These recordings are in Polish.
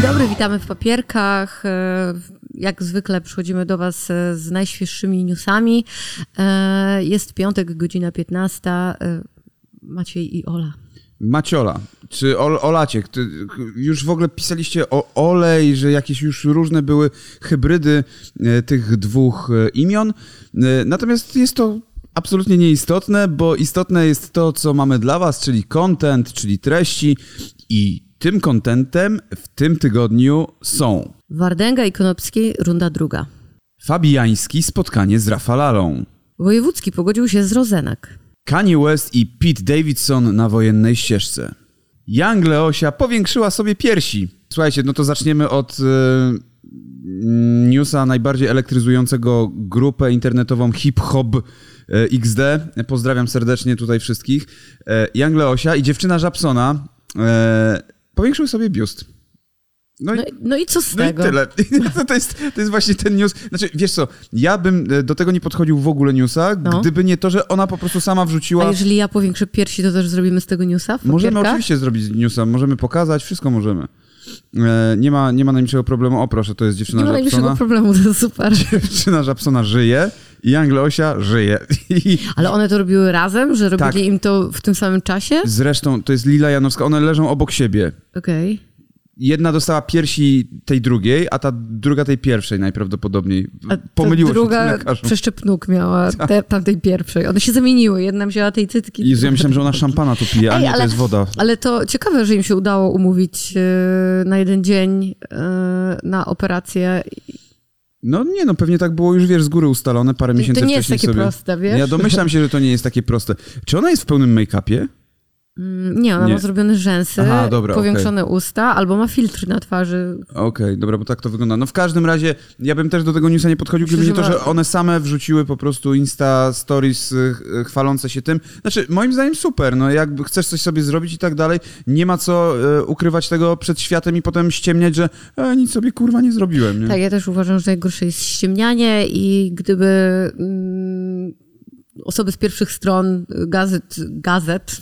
Dzień dobry, witamy w papierkach. E, Jak zwykle przychodzimy do Was e, z najświeższymi newsami. E, Jest piątek, godzina 15. E, Maciej i Ola. Maciola, czy Ol Olaciek, już w ogóle pisaliście o olej, że jakieś już różne były hybrydy tych dwóch imion. Natomiast jest to absolutnie nieistotne, bo istotne jest to, co mamy dla was, czyli content, czyli treści i tym contentem w tym tygodniu są Wardęga i Konopski, runda druga. Fabiański spotkanie z Rafalalą, Wojewódzki pogodził się z Rozenak. Kanye West i Pete Davidson na wojennej ścieżce. Young Leosia powiększyła sobie piersi. Słuchajcie, no to zaczniemy od e, newsa najbardziej elektryzującego grupę internetową Hip Hop e, XD. Pozdrawiam serdecznie tutaj wszystkich. E, Young Leosia i dziewczyna Żabsona e, powiększyły sobie biust. No i No, i- no i co z no i tego? tyle. To, to, jest, to jest właśnie ten news. Znaczy, wiesz co, ja bym e, do tego nie podchodził w ogóle newsa, No. gdyby nie to, że ona po prostu sama A wrzuciła... jeżeli ja powiększę piersi, to też zrobimy z tego newsa Możemy oczywiście zrobić newsa, możemy pokazać, wszystko możemy. E, nie, ma, nie ma najmniejszego problemu. O proszę, to jest dziewczyna Nie ma najmniejszego Żabsona. problemu, to super. Dziewczyna Żabsona żyje i Young Leosia żyje. I Ale one to robiły razem, że robili Tak. im to w tym samym czasie? zresztą to jest Lila Janowska, one leżą obok siebie. Okej. Jedna dostała piersi tej drugiej, a ta druga tej pierwszej najprawdopodobniej. A Pomyliło druga się lekarzu. przeszczep nóg miała te, tamtej pierwszej. One się zamieniły. Jedna wzięła tej cytki. Jezu, ja myślałem, że ona szampana tu pije, a Ej, nie, to ale- jest woda. Ale to ciekawe, że im się udało umówić e, na jeden dzień e, na operację. No nie, no pewnie tak było już, wiesz, z góry ustalone parę To, miesięcy to nie jest wcześniej takie sobie. proste, wiesz? Ja domyślam się, że to nie jest takie proste. Czy ona jest w pełnym make-upie? Mm, Nie, ona Nie. ma zrobione rzęsy, Aha, dobra, powiększone usta, albo ma filtr na twarzy. Okej, dobra, bo tak to wygląda. No w każdym razie ja bym też do tego newsa nie podchodził, gdyby nie to, że one same wrzuciły po prostu Insta Stories y, chwalące się tym. Znaczy, moim zdaniem super, no jakby chcesz coś sobie zrobić i tak dalej, nie ma co y, ukrywać tego przed światem i potem ściemniać, że e, nic sobie kurwa nie zrobiłem, nie? Tak, ja też uważam, że najgorsze jest ściemnianie i gdyby mm, osoby z pierwszych stron gazet, gazet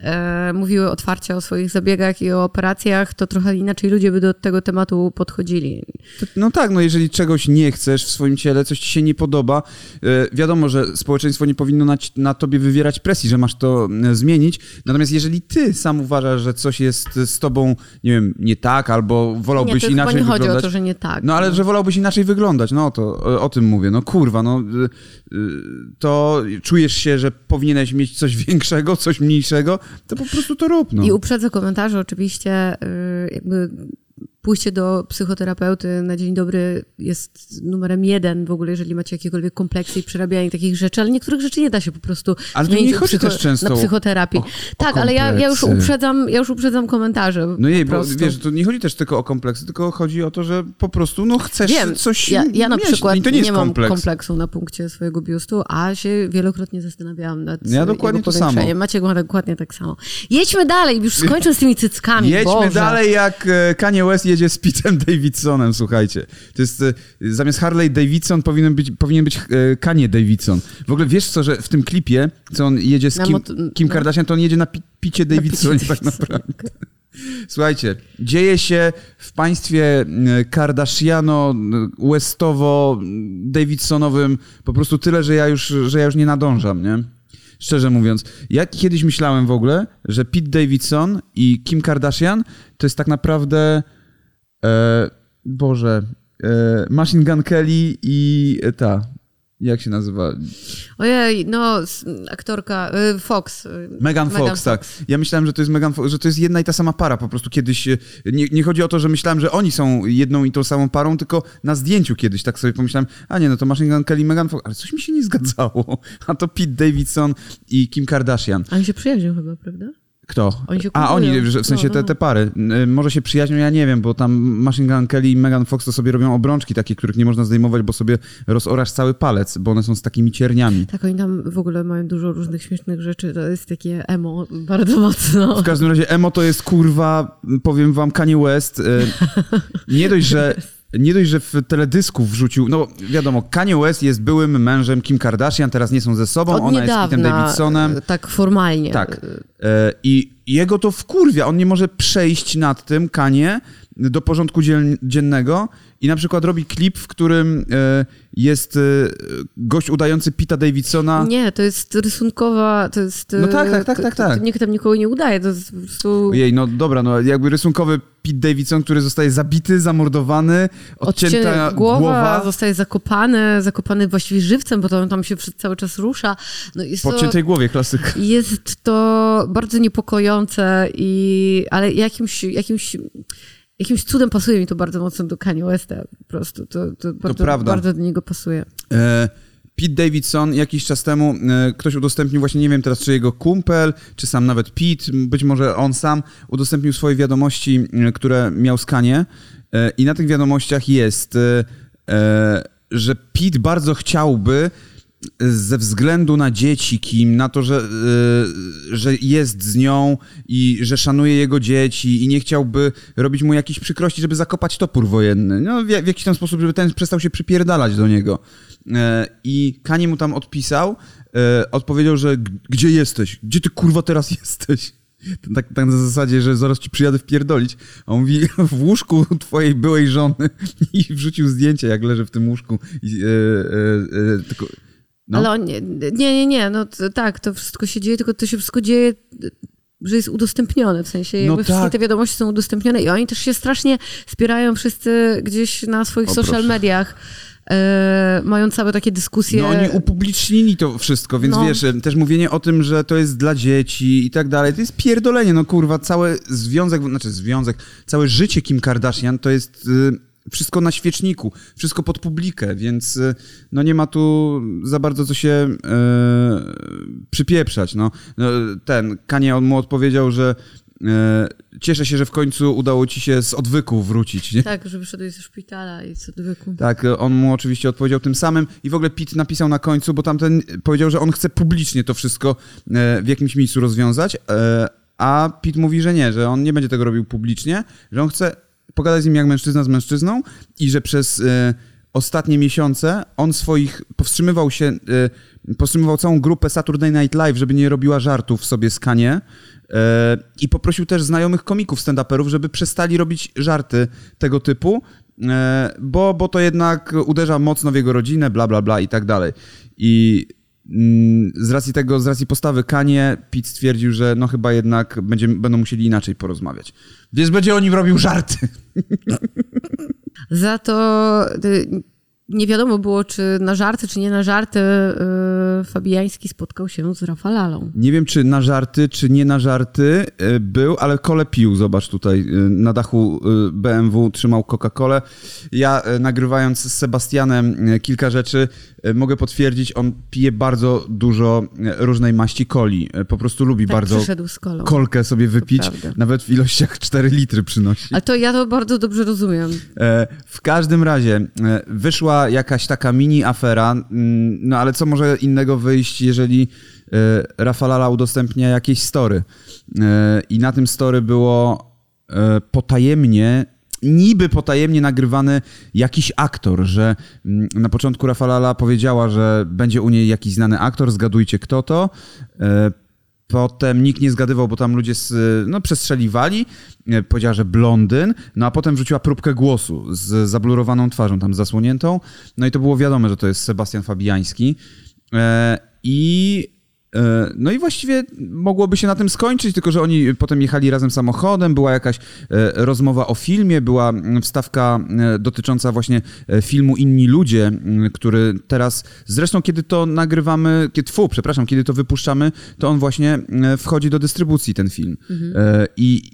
e, mówiły otwarcie o swoich zabiegach i o operacjach, to trochę inaczej ludzie by do tego tematu podchodzili. To- No tak, no jeżeli czegoś nie chcesz w swoim ciele, coś ci się nie podoba, e, wiadomo, że społeczeństwo nie powinno na, na tobie wywierać presji, że masz to e, zmienić. Natomiast jeżeli ty sam uważasz, że coś jest z tobą, nie wiem, nie tak, albo Nie, wolałbyś to chyba inaczej nie chodzi wyglądać. o to, że nie tak. No ale że wolałbyś inaczej wyglądać, no to o, o tym mówię. No kurwa, no y, y, to czujesz się, że powinieneś mieć coś większego, coś mniejszego, to po prostu to rób, no. I uprzedzę komentarze oczywiście, y, jakby pójście do psychoterapeuty na dzień dobry jest numerem jeden w ogóle, jeżeli macie jakiekolwiek kompleksy i przerabianie takich rzeczy, ale niektórych rzeczy nie da się po prostu Ale zmienić nie chodzi też często na psychoterapii. o- o tak, ale ja, ja już uprzedzam, ja już uprzedzam komentarze. No jej, bo wiesz, to nie chodzi też tylko o kompleksy, tylko chodzi o to, że po prostu no chcesz Wiem, coś ja, ja na mieć. przykład I to nie, nie, mam kompleks. kompleksu na punkcie swojego biustu, a się wielokrotnie zastanawiałam nad Ja dokładnie jego to samo. powiększeniem. Maciek ma dokładnie tak samo. Jedźmy dalej, już skończę z tymi cyckami, Jedźmy Boże. dalej, jak e, Kanye West jedzie z Pitem Davidsonem, słuchajcie. To jest, e, zamiast Harley Davidson powinien być, powinien być e, Kanye Davidson. W ogóle wiesz co, że w tym klipie, co on jedzie z Kim, mot- Kim no. Kardashian, to on jedzie na pi, Picie Davidsonie tak naprawdę. Słuchajcie, dzieje się w państwie e, Kardashiano, e, Westowo, e, Davidsonowym po prostu tyle, że ja już, że ja już nie nadążam, nie? Szczerze mówiąc, ja kiedyś myślałem w ogóle, że Pete Davidson i Kim Kardashian to jest tak naprawdę e, Boże, e, Machine Gun Kelly i e, ta, jak się nazywa? Ojej, no, aktorka y, Fox. Megan Fox, tak. Ja myślałem, że to jest Megan Fox, że to jest jedna i ta sama para. Po prostu kiedyś. e, Nie, nie chodzi o to, że myślałem, że oni są jedną i tą samą parą, tylko na zdjęciu kiedyś tak sobie pomyślałem, a nie, no to Machine Gun Kelly i Megan Fox, ale coś mi się nie zgadzało. A to Pete Davidson i Kim Kardashian. A oni się przyjaźnią chyba, prawda? Kto? Oni A oni, że w sensie No, te, no. te pary. Y, Może się przyjaźnią, ja nie wiem, bo tam Machine Gun Kelly i Megan Fox to sobie robią obrączki takie, których nie można zdejmować, bo sobie rozorasz cały palec, bo one są z takimi cierniami. Tak, oni tam w ogóle mają dużo różnych śmiesznych rzeczy. To jest takie emo bardzo mocno. W każdym razie emo to jest kurwa, powiem wam, Kanye West. y, Nie dość, że nie dość, że w teledysku wrzucił, no wiadomo, Kanye West jest byłym mężem Kim Kardashian, teraz nie są ze sobą, Od ona jest z Pitem niedawna, Davidsonem. e, tak formalnie. Tak. E, I jego to wkurwia. On nie może przejść nad tym, Kanie, do porządku dziennego i na przykład robi klip, w którym e, jest e, gość udający Pita Davidsona. Nie, to jest rysunkowa, to jest... No tak, tak, tak, to- tak, tak. to Nikt tam nikogo nie udaje, to jest po prostu... Jej, no dobra, no jakby rysunkowy Pete Davidson, który zostaje zabity, zamordowany, odcięta głowa. głowa, zostaje zakopany, zakopany właściwie żywcem, bo to tam się cały czas rusza. No jest Po odciętej głowie, klasyka. jest to bardzo niepokojące, i, ale jakimś, jakimś, jakimś cudem pasuje mi to bardzo mocno do Kanye Westa. Po prostu to, to bardzo, prawda. bardzo do niego pasuje. E, Pete Davidson jakiś czas temu, e, ktoś udostępnił, właśnie nie wiem teraz, czy jego kumpel, czy sam nawet Pete, być może on sam, udostępnił swoje wiadomości, e, które miał z Kanye e, i na tych wiadomościach jest, że Pete bardzo chciałby ze względu na dzieci Kim, na to, że, e, że jest z nią i że szanuje jego dzieci i nie chciałby robić mu jakichś przykrości, żeby zakopać topór wojenny. No, w, w jakiś tam sposób, żeby ten przestał się przypierdalać do niego. E, I Kanie mu tam odpisał, e, odpowiedział, że "G- gdzie jesteś? Gdzie ty kurwa teraz jesteś? Tak, tak na zasadzie, że zaraz ci przyjadę wpierdolić. A on mówi, w łóżku twojej byłej żony i wrzucił zdjęcie, jak leży w tym łóżku. I, e, tylko, no. Ale on, nie, nie, nie, no to, tak, to wszystko się dzieje, tylko to się wszystko dzieje, że jest udostępnione, w sensie jakby No wszystkie tak. te wiadomości są udostępnione i oni też się strasznie spierają wszyscy gdzieś na swoich O, social proszę. mediach, e, mają całe takie dyskusje. No oni upublicznili to wszystko, więc No. wiesz, też mówienie o tym, że to jest dla dzieci i tak dalej, to jest pierdolenie, no kurwa, cały związek, znaczy związek, całe życie Kim Kardashian to jest y, wszystko na świeczniku, wszystko pod publikę, więc y, no nie ma tu za bardzo co się y, przypieprzać, no. no ten, Kanie on mu odpowiedział, że y, cieszę się, że w końcu udało ci się z odwyku wrócić, nie? Tak, że wyszedłeś ze szpitala i co odwyku. Tak, on mu oczywiście odpowiedział tym samym i w ogóle Pete napisał na końcu, bo tamten powiedział, że on chce publicznie to wszystko w jakimś miejscu rozwiązać, a Pete mówi, że nie, że on nie będzie tego robił publicznie, że on chce pogadać z nim jak mężczyzna z mężczyzną i że przez e, ostatnie miesiące on swoich, powstrzymywał się, e, powstrzymywał całą grupę Saturday Night Live, żeby nie robiła żartów sobie z Kanie e, i poprosił też znajomych komików stand-uperów, żeby przestali robić żarty tego typu, bo, bo to jednak uderza mocno w jego rodzinę, bla, bla, bla i tak dalej. I mm, z racji tego, z racji postawy Kanie, Pete stwierdził, że no chyba jednak będzie, będą musieli inaczej porozmawiać. Więc będzie o nim robił żarty. Za to y, nie wiadomo było, czy na żarty, czy nie na żarty y, Fabiański spotkał się z Rafalalą. Nie wiem, czy na żarty, czy nie na żarty e, był, ale kole pił, zobacz tutaj, e, na dachu BMW trzymał Coca-Colę. Ja nagrywając z Sebastianem kilka rzeczy, mogę potwierdzić, on pije bardzo dużo różnej maści coli. Po prostu lubi Tak bardzo przyszedł z kolą. kolkę sobie wypić, nawet w ilościach 4 litry przynosi. Ale to ja to bardzo dobrze rozumiem. E, W każdym razie e, jakaś taka mini afera, mm, no ale co może innego wyjść, jeżeli e, Rafalala udostępnia jakieś story. E, I na tym story było e, potajemnie, niby potajemnie nagrywany jakiś aktor, że mm, na początku Rafalala powiedziała, że będzie u niej jakiś znany aktor, zgadujcie kto to. Potem nikt nie zgadywał, bo tam ludzie z, no, przestrzeliwali. E, Powiedziała, że blondyn, no a potem wrzuciła próbkę głosu z zablurowaną twarzą, tam zasłoniętą. No i to było wiadome, że to jest Sebastian Fabiański. E, I no i właściwie mogłoby się na tym skończyć, tylko że oni potem jechali razem samochodem, była jakaś e, rozmowa o filmie, była mm, wstawka e, dotycząca właśnie e, filmu Inni Ludzie, mm, który teraz, zresztą kiedy to nagrywamy, kiedy, fu, przepraszam, kiedy to wypuszczamy, to on właśnie e, wchodzi do dystrybucji, ten film. E, I,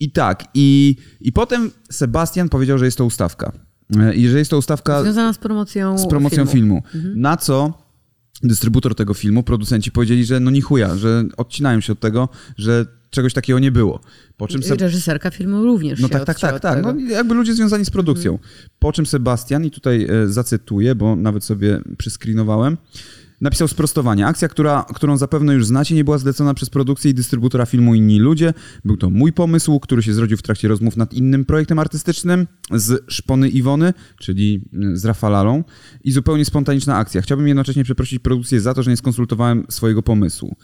I tak, i, i potem Sebastian powiedział, że jest to ustawka. E, I że jest to ustawka Związana z promocją z promocją filmu. Na co dystrybutor tego filmu, producenci powiedzieli, że no ni chuja, że odcinają się od tego, że czegoś takiego nie było. Po czym I Seb- reżyserka filmu również no tak, tak, tak, tak. No, jakby ludzie związani z produkcją. Po czym Sebastian, i tutaj e, zacytuję, bo nawet sobie przyscreenowałem, napisał sprostowanie. Akcja, która, którą zapewne już znacie, nie była zlecona przez produkcję i dystrybutora filmu Inni Ludzie. Był to mój pomysł, który się zrodził w trakcie rozmów nad innym projektem artystycznym z Szpony Iwony, czyli mm, z Rafalalą i zupełnie spontaniczna akcja. Chciałbym jednocześnie przeprosić produkcję za to, że nie skonsultowałem swojego pomysłu.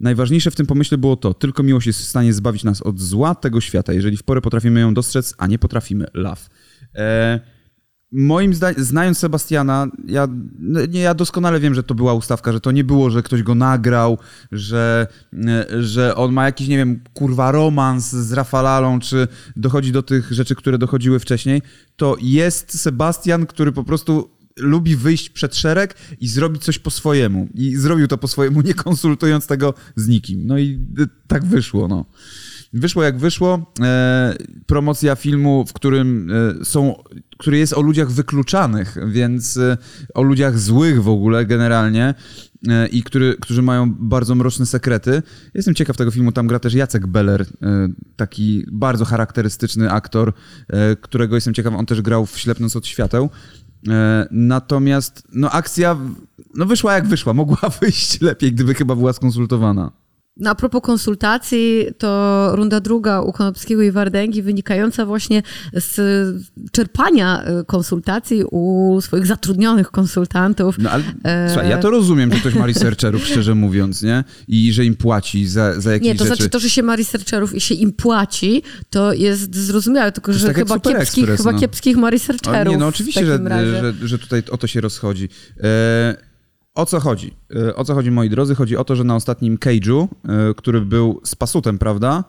Najważniejsze w tym pomyśle było to, tylko miłość jest w stanie zbawić nas od zła tego świata, jeżeli w porę potrafimy ją dostrzec, a nie potrafimy love. E, moim zdaniem, znając Sebastiana, ja, no, nie, ja doskonale wiem, że to była ustawka, że to nie było, że ktoś go nagrał, że, e, że on ma jakiś, nie wiem, kurwa romans z Rafalalą, czy dochodzi do tych rzeczy, które dochodziły wcześniej. To jest Sebastian, który po prostu lubi wyjść przed szereg i zrobić coś po swojemu. I zrobił to po swojemu, nie konsultując tego z nikim. No i tak wyszło, no. Wyszło jak wyszło. E, promocja filmu, w którym e, są, który jest o ludziach wykluczanych, więc e, o ludziach złych w ogóle generalnie e, i który, którzy mają bardzo mroczne sekrety. Jestem ciekaw tego filmu, tam gra też Jacek Beller, e, taki bardzo charakterystyczny aktor, e, którego jestem ciekaw, on też grał w Ślepnąc od świateł. Natomiast no akcja no wyszła jak wyszła. Mogła wyjść lepiej, gdyby chyba była skonsultowana. No a propos konsultacji, to runda druga u Konopskiego i Wardęgi wynikająca właśnie z czerpania y, konsultacji u swoich zatrudnionych konsultantów. No ale słuchaj, ja to rozumiem, że ktoś ma researcherów, szczerze mówiąc, nie? I że im płaci za, za jakieś Nie, to rzeczy. znaczy to, że się ma researcherów i się im płaci, to jest zrozumiałe, tylko że tak chyba kiepskich, Express, chyba no. kiepskich ma O, researcherów nie, no oczywiście, że, że, że tutaj o to się rozchodzi. E, o co chodzi? E, o co chodzi, moi drodzy? Chodzi o to, że na ostatnim Cage'u, e, który był z Pasutem, prawda?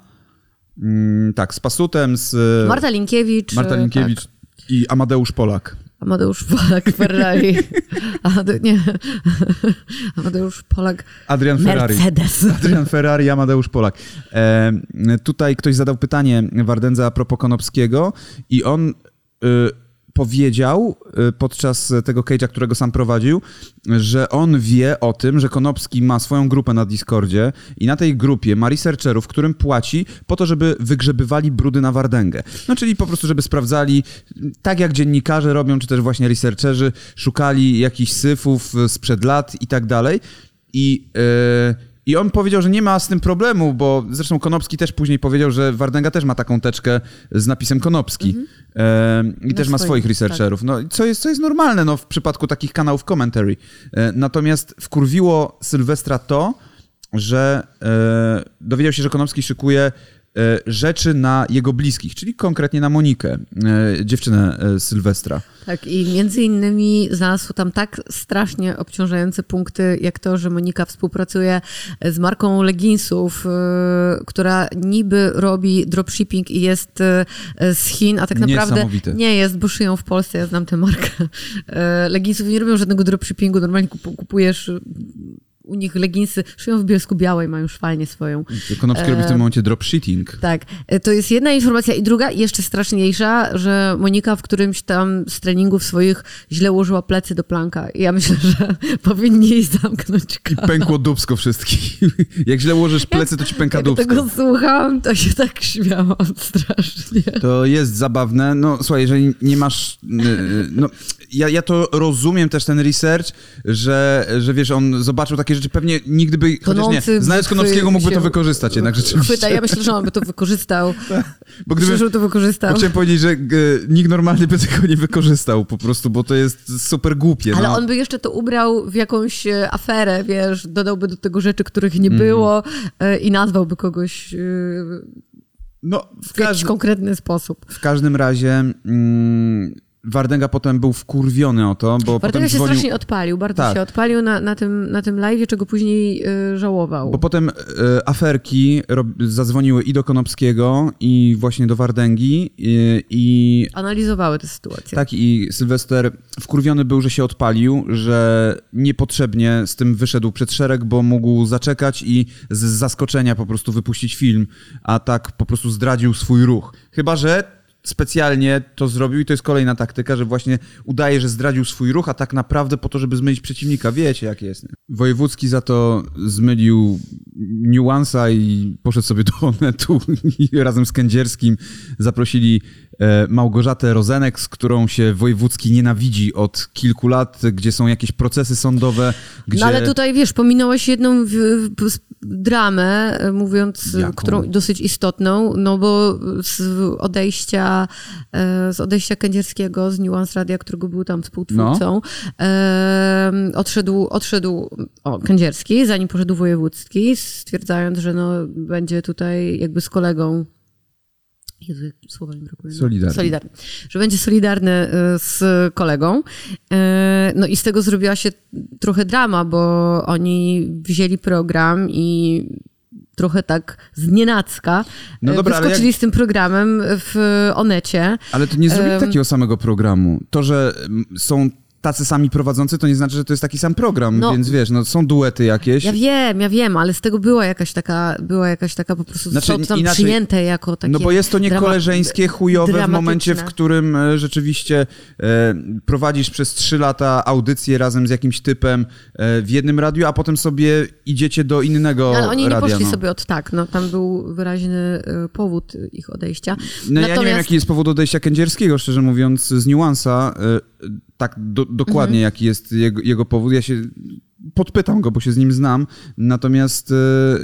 Mm, tak, z Pasutem, z e, Marta Linkiewicz. Marta Linkiewicz Tak. i Amadeusz Polak. Amadeusz Polak, Ferrari. Amade, nie. Amadeusz Polak, Adrian Ferrari. Mercedes. Adrian Ferrari, Amadeusz Polak. E, tutaj ktoś zadał pytanie Wardędza a propos Konopskiego i on y, powiedział y, podczas tego cage'a, którego sam prowadził, że on wie o tym, że Konopski ma swoją grupę na Discordzie i na tej grupie ma researcherów, którym płaci po to, żeby wygrzebywali brudy na Wardęgę. No czyli po prostu, żeby sprawdzali, tak jak dziennikarze robią, czy też właśnie researcherzy, szukali jakichś syfów y, sprzed lat i tak dalej. I, yy, I on powiedział, że nie ma z tym problemu, bo zresztą Konopski też później powiedział, że Wardęga też ma taką teczkę z napisem Konopski. Yy, I też ma swoim, swoich researcherów. No, i co, jest, co jest normalne no, w przypadku takich kanałów commentary. Yy, natomiast wkurwiło Sylwestra to, że yy, dowiedział się, że Konopski szykuje rzeczy na jego bliskich, czyli konkretnie na Monikę, yy, dziewczynę yy, Sylwestra. Tak, i między innymi znalazł tam tak strasznie obciążające punkty, jak to, że Monika współpracuje z marką leginsów, która niby robi dropshipping i jest z Chin, a tak naprawdę nie jest, bo szyją w Polsce, ja znam tę markę leginsów nie robią żadnego dropshippingu, normalnie kup- kupujesz u nich leginsy, szyją w Bielsku Białej, mają szwalnię swoją. Konopski robi w tym momencie dropshitting. Tak, e, to jest jedna informacja. I druga, jeszcze straszniejsza, że Monika w którymś tam z treningów swoich źle ułożyła plecy do planka. I ja myślę, że powinni jej zamknąć kanał. Pękło dubsko wszystkim. Jak źle ułożysz plecy, to ci pęka Jak dubsko. tego słuchałam, to się tak śmiałam strasznie. To jest zabawne. No słuchaj, jeżeli nie masz... yy, No, ja, ja to rozumiem też ten research, że, że wiesz, on zobaczył takie rzeczy, pewnie nigdy by... Chociaż nie, znając Konopskiego mógłby to wykorzystać jednak rzeczywiście. Chwyta, ja myślę, że on by to wykorzystał. Bo gdyby... To wykorzystał. Bo chciałem powiedzieć, że e, nikt normalny by tego nie wykorzystał po prostu, bo to jest super głupie. Ale no. on by jeszcze to ubrał w jakąś e, aferę, wiesz, dodałby do tego rzeczy, których nie było e, i nazwałby kogoś e, no, w, w jakiś konkretny sposób. w każdym razie mm, Wardęga potem był wkurwiony o to, bo potem Bartego się dzwonił... strasznie odpalił, bardzo Tak. się odpalił na, na tym, na tym live, czego później y, żałował. Bo potem e, aferki rob, zadzwoniły i do Konopskiego, i właśnie do Wardęgi, i, i Analizowały tę sytuację. tak, i Sylwester wkurwiony był, że się odpalił, że niepotrzebnie z tym wyszedł przed szereg, bo mógł zaczekać i z zaskoczenia po prostu wypuścić film, a tak po prostu zdradził swój ruch. Chyba, że specjalnie to zrobił i to jest kolejna taktyka, że właśnie udaje, że zdradził swój ruch, a tak naprawdę po to, żeby zmylić przeciwnika. Wiecie, jak jest. Nie? Wojewódzki za to zmylił niuansa i poszedł sobie do Onetu i razem z Kędzierskim zaprosili e, Małgorzatę Rozenek, z którą się Wojewódzki nienawidzi od kilku lat, gdzie są jakieś procesy sądowe, gdzie... No ale tutaj, wiesz, pominąłeś jedną w, w, dramę, e, mówiąc, Jaką? którą dosyć istotną, no bo z odejścia e, z odejścia Kędzierskiego, z Nuance Radia, którego był tam współtwórcą. E, odszedł, odszedł o, Kędzierski, zanim poszedł Wojewódzki, stwierdzając, że no, będzie tutaj jakby z kolegą Jezu, słowa mi brakuje. Solidarny. Solidarny. Że będzie solidarny y, z kolegą. Y, No i z tego zrobiła się trochę drama, bo oni wzięli program i trochę tak z nienacka No y, dobra, wyskoczyli jak- z tym programem w Onecie. Ale to nie zrobili Em. takiego samego programu. To, że mm, są tacy sami prowadzący, to nie znaczy, że to jest taki sam program, No. więc wiesz, no są duety jakieś. Ja wiem, ja wiem, ale z tego była jakaś taka, była jakaś taka po prostu Znaczy, to tam inaczej- przyjęte jako takie No bo jest to niekoleżeńskie, chujowe w momencie, w którym e, rzeczywiście e, prowadzisz przez trzy lata audycję razem z jakimś typem e, w jednym radiu, a potem sobie idziecie do innego Ale oni nie radia. poszli no. sobie od tak, no tam był wyraźny y, powód ich odejścia. No ja nie wiem, Natomiast- jaki jest powód odejścia Kędzierskiego, szczerze mówiąc, z niuansa. e, Tak do, dokładnie, Mhm. jaki jest jego, jego powód. Ja się podpytam go, bo się z nim znam. Natomiast e,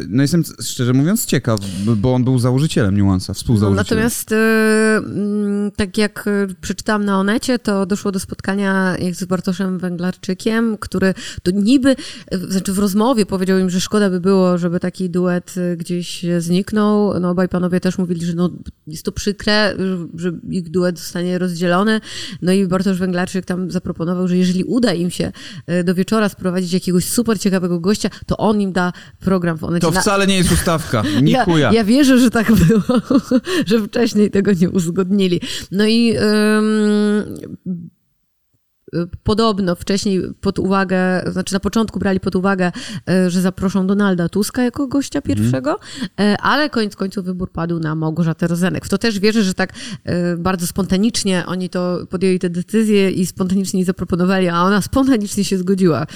no jestem, szczerze mówiąc, ciekaw, bo on był założycielem niuansa, No, współzałożycielem. natomiast y, mm, tak jak y, przeczytałam na Onecie, to doszło do spotkania z Bartoszem Węglarczykiem, który to niby, znaczy w rozmowie powiedział im, że szkoda by było, żeby taki duet gdzieś zniknął. No obaj panowie też mówili, że no, jest to przykre, że- ich duet zostanie rozdzielony. No i Bartosz Węglarczyk tam zaproponował, że jeżeli uda im się do wieczora sprowadzić jakiegoś super ciekawego gościa, to on im da program w Onecie. To wcale nie jest ustawka. Nie ja, chuja. ja wierzę, że tak było, że wcześniej tego nie uzgodnili. No i ym, podobno wcześniej pod uwagę, znaczy na początku brali pod uwagę, y, że zaproszą Donalda Tuska jako gościa pierwszego, y, ale koniec końców wybór padł na Małgorzatę Rozenek. W to też wierzę, że tak y, bardzo spontanicznie oni to podjęli tę decyzję i spontanicznie zaproponowali, a ona spontanicznie się zgodziła.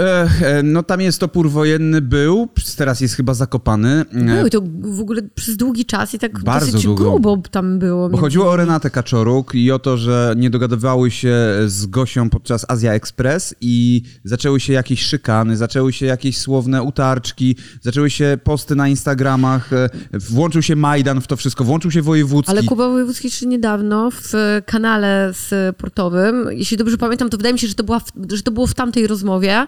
E, e, no tam jest topór wojenny, był, teraz jest chyba zakopany. E, No i to w ogóle przez długi czas i tak Bardzo dosyć długo. grubo tam było. Bo chodziło o. Renatę Kaczoruk i o to, że nie dogadywały się z Gosią podczas Azja Express i zaczęły się jakieś szykany, zaczęły się jakieś słowne utarczki, zaczęły się posty na Instagramach, e, włączył się Majdan w to wszystko, włączył się Wojewódzki. Ale Kuba Wojewódzki jeszcze niedawno w kanale sportowym, jeśli dobrze pamiętam, to wydaje mi się, że to, była w, że to było w tamtej rozmowie,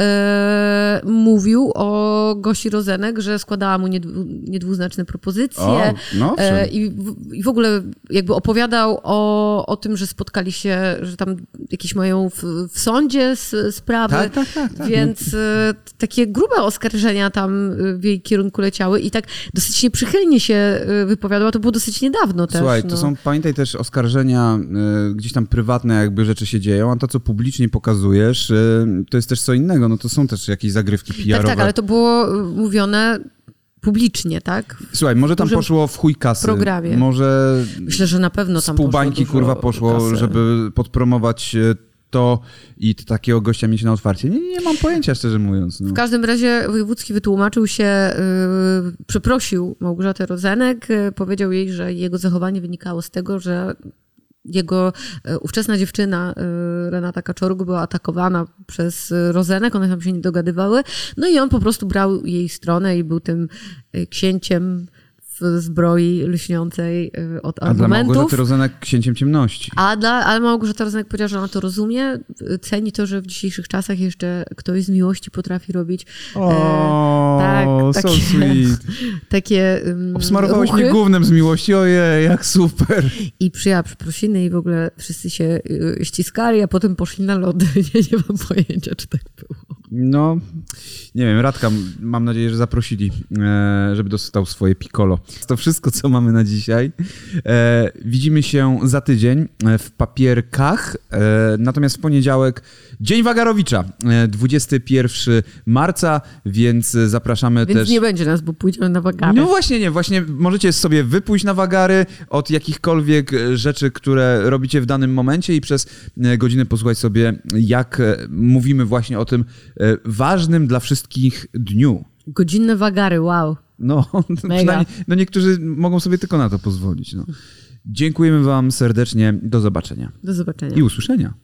e, mówił o Gosi Rozenek, że składała mu niedwu, niedwuznaczne propozycje. O, no e, i, w, I w ogóle jakby opowiadał o, o tym, że spotkali się, że tam jakieś mają w, w sądzie s- sprawy. Tak, tak, tak, tak. Więc e, takie grube oskarżenia tam e, w jej kierunku leciały i tak dosyć nieprzychylnie się e, wypowiadała. To było dosyć niedawno też. Słuchaj, no. to są, pamiętaj też oskarżenia gdzieś tam prywatne, jakby rzeczy się dzieją, a to, co publicznie pokazujesz, to jest też co innego. No to są też jakieś zagrywki Tak, PR-owe. tak, ale to było e, mówione publicznie, tak? Słuchaj, może tam poszło w chuj kasy. programie. Może Myślę, że na pewno z tam pół poszło bańki dużo kurwa poszło, kasy. żeby podpromować e, to i takiego gościa mieć na otwarcie. Nie, nie mam pojęcia, szczerze mówiąc. No. W każdym razie Wojewódzki wytłumaczył się, yy, przeprosił Małgorzatę Rozenek, yy, powiedział jej, że jego zachowanie wynikało z tego, że jego yy, ówczesna dziewczyna yy, Renata Kaczoruk była atakowana przez yy, Rozenek, one tam się nie dogadywały, no i on po prostu brał jej stronę i był tym księciem w zbroi lśniącej yy, od A dla argumentów. Małgorzaty Rozenek księciem ciemności. A dla, ale Małgorzata Rozenek powiedziała, że ona to rozumie, ceni to, że w dzisiejszych czasach jeszcze ktoś z miłości potrafi robić O, tak, so takie- sweet. takie um, Obsmarowałeś ruchy mnie gównem z miłości, ojej, jak super. i przyjęła przeprosiny i w ogóle wszyscy się y, ściskali, a potem poszli na lody. Nie, nie mam pojęcia, czy tak było. No, nie wiem, Radka, mam nadzieję, że zaprosili, e, żeby dostał swoje piccolo. To wszystko, co mamy na dzisiaj. E, Widzimy się za tydzień e, w papierkach, natomiast w poniedziałek Dzień Wagarowicza, e, 21 marca, więc zapraszamy Więc też... nie będzie nas, bo pójdziemy na wagary. No właśnie nie, właśnie możecie sobie wypójść na wagary od jakichkolwiek rzeczy, które robicie w danym momencie i przez godzinę posłuchać sobie, jak mówimy właśnie o tym ważnym dla wszystkich dniu. Godzinne wagary, wow. No, przynajmniej no niektórzy mogą sobie tylko na to pozwolić. No. Dziękujemy wam serdecznie, do zobaczenia Do zobaczenia. i usłyszenia.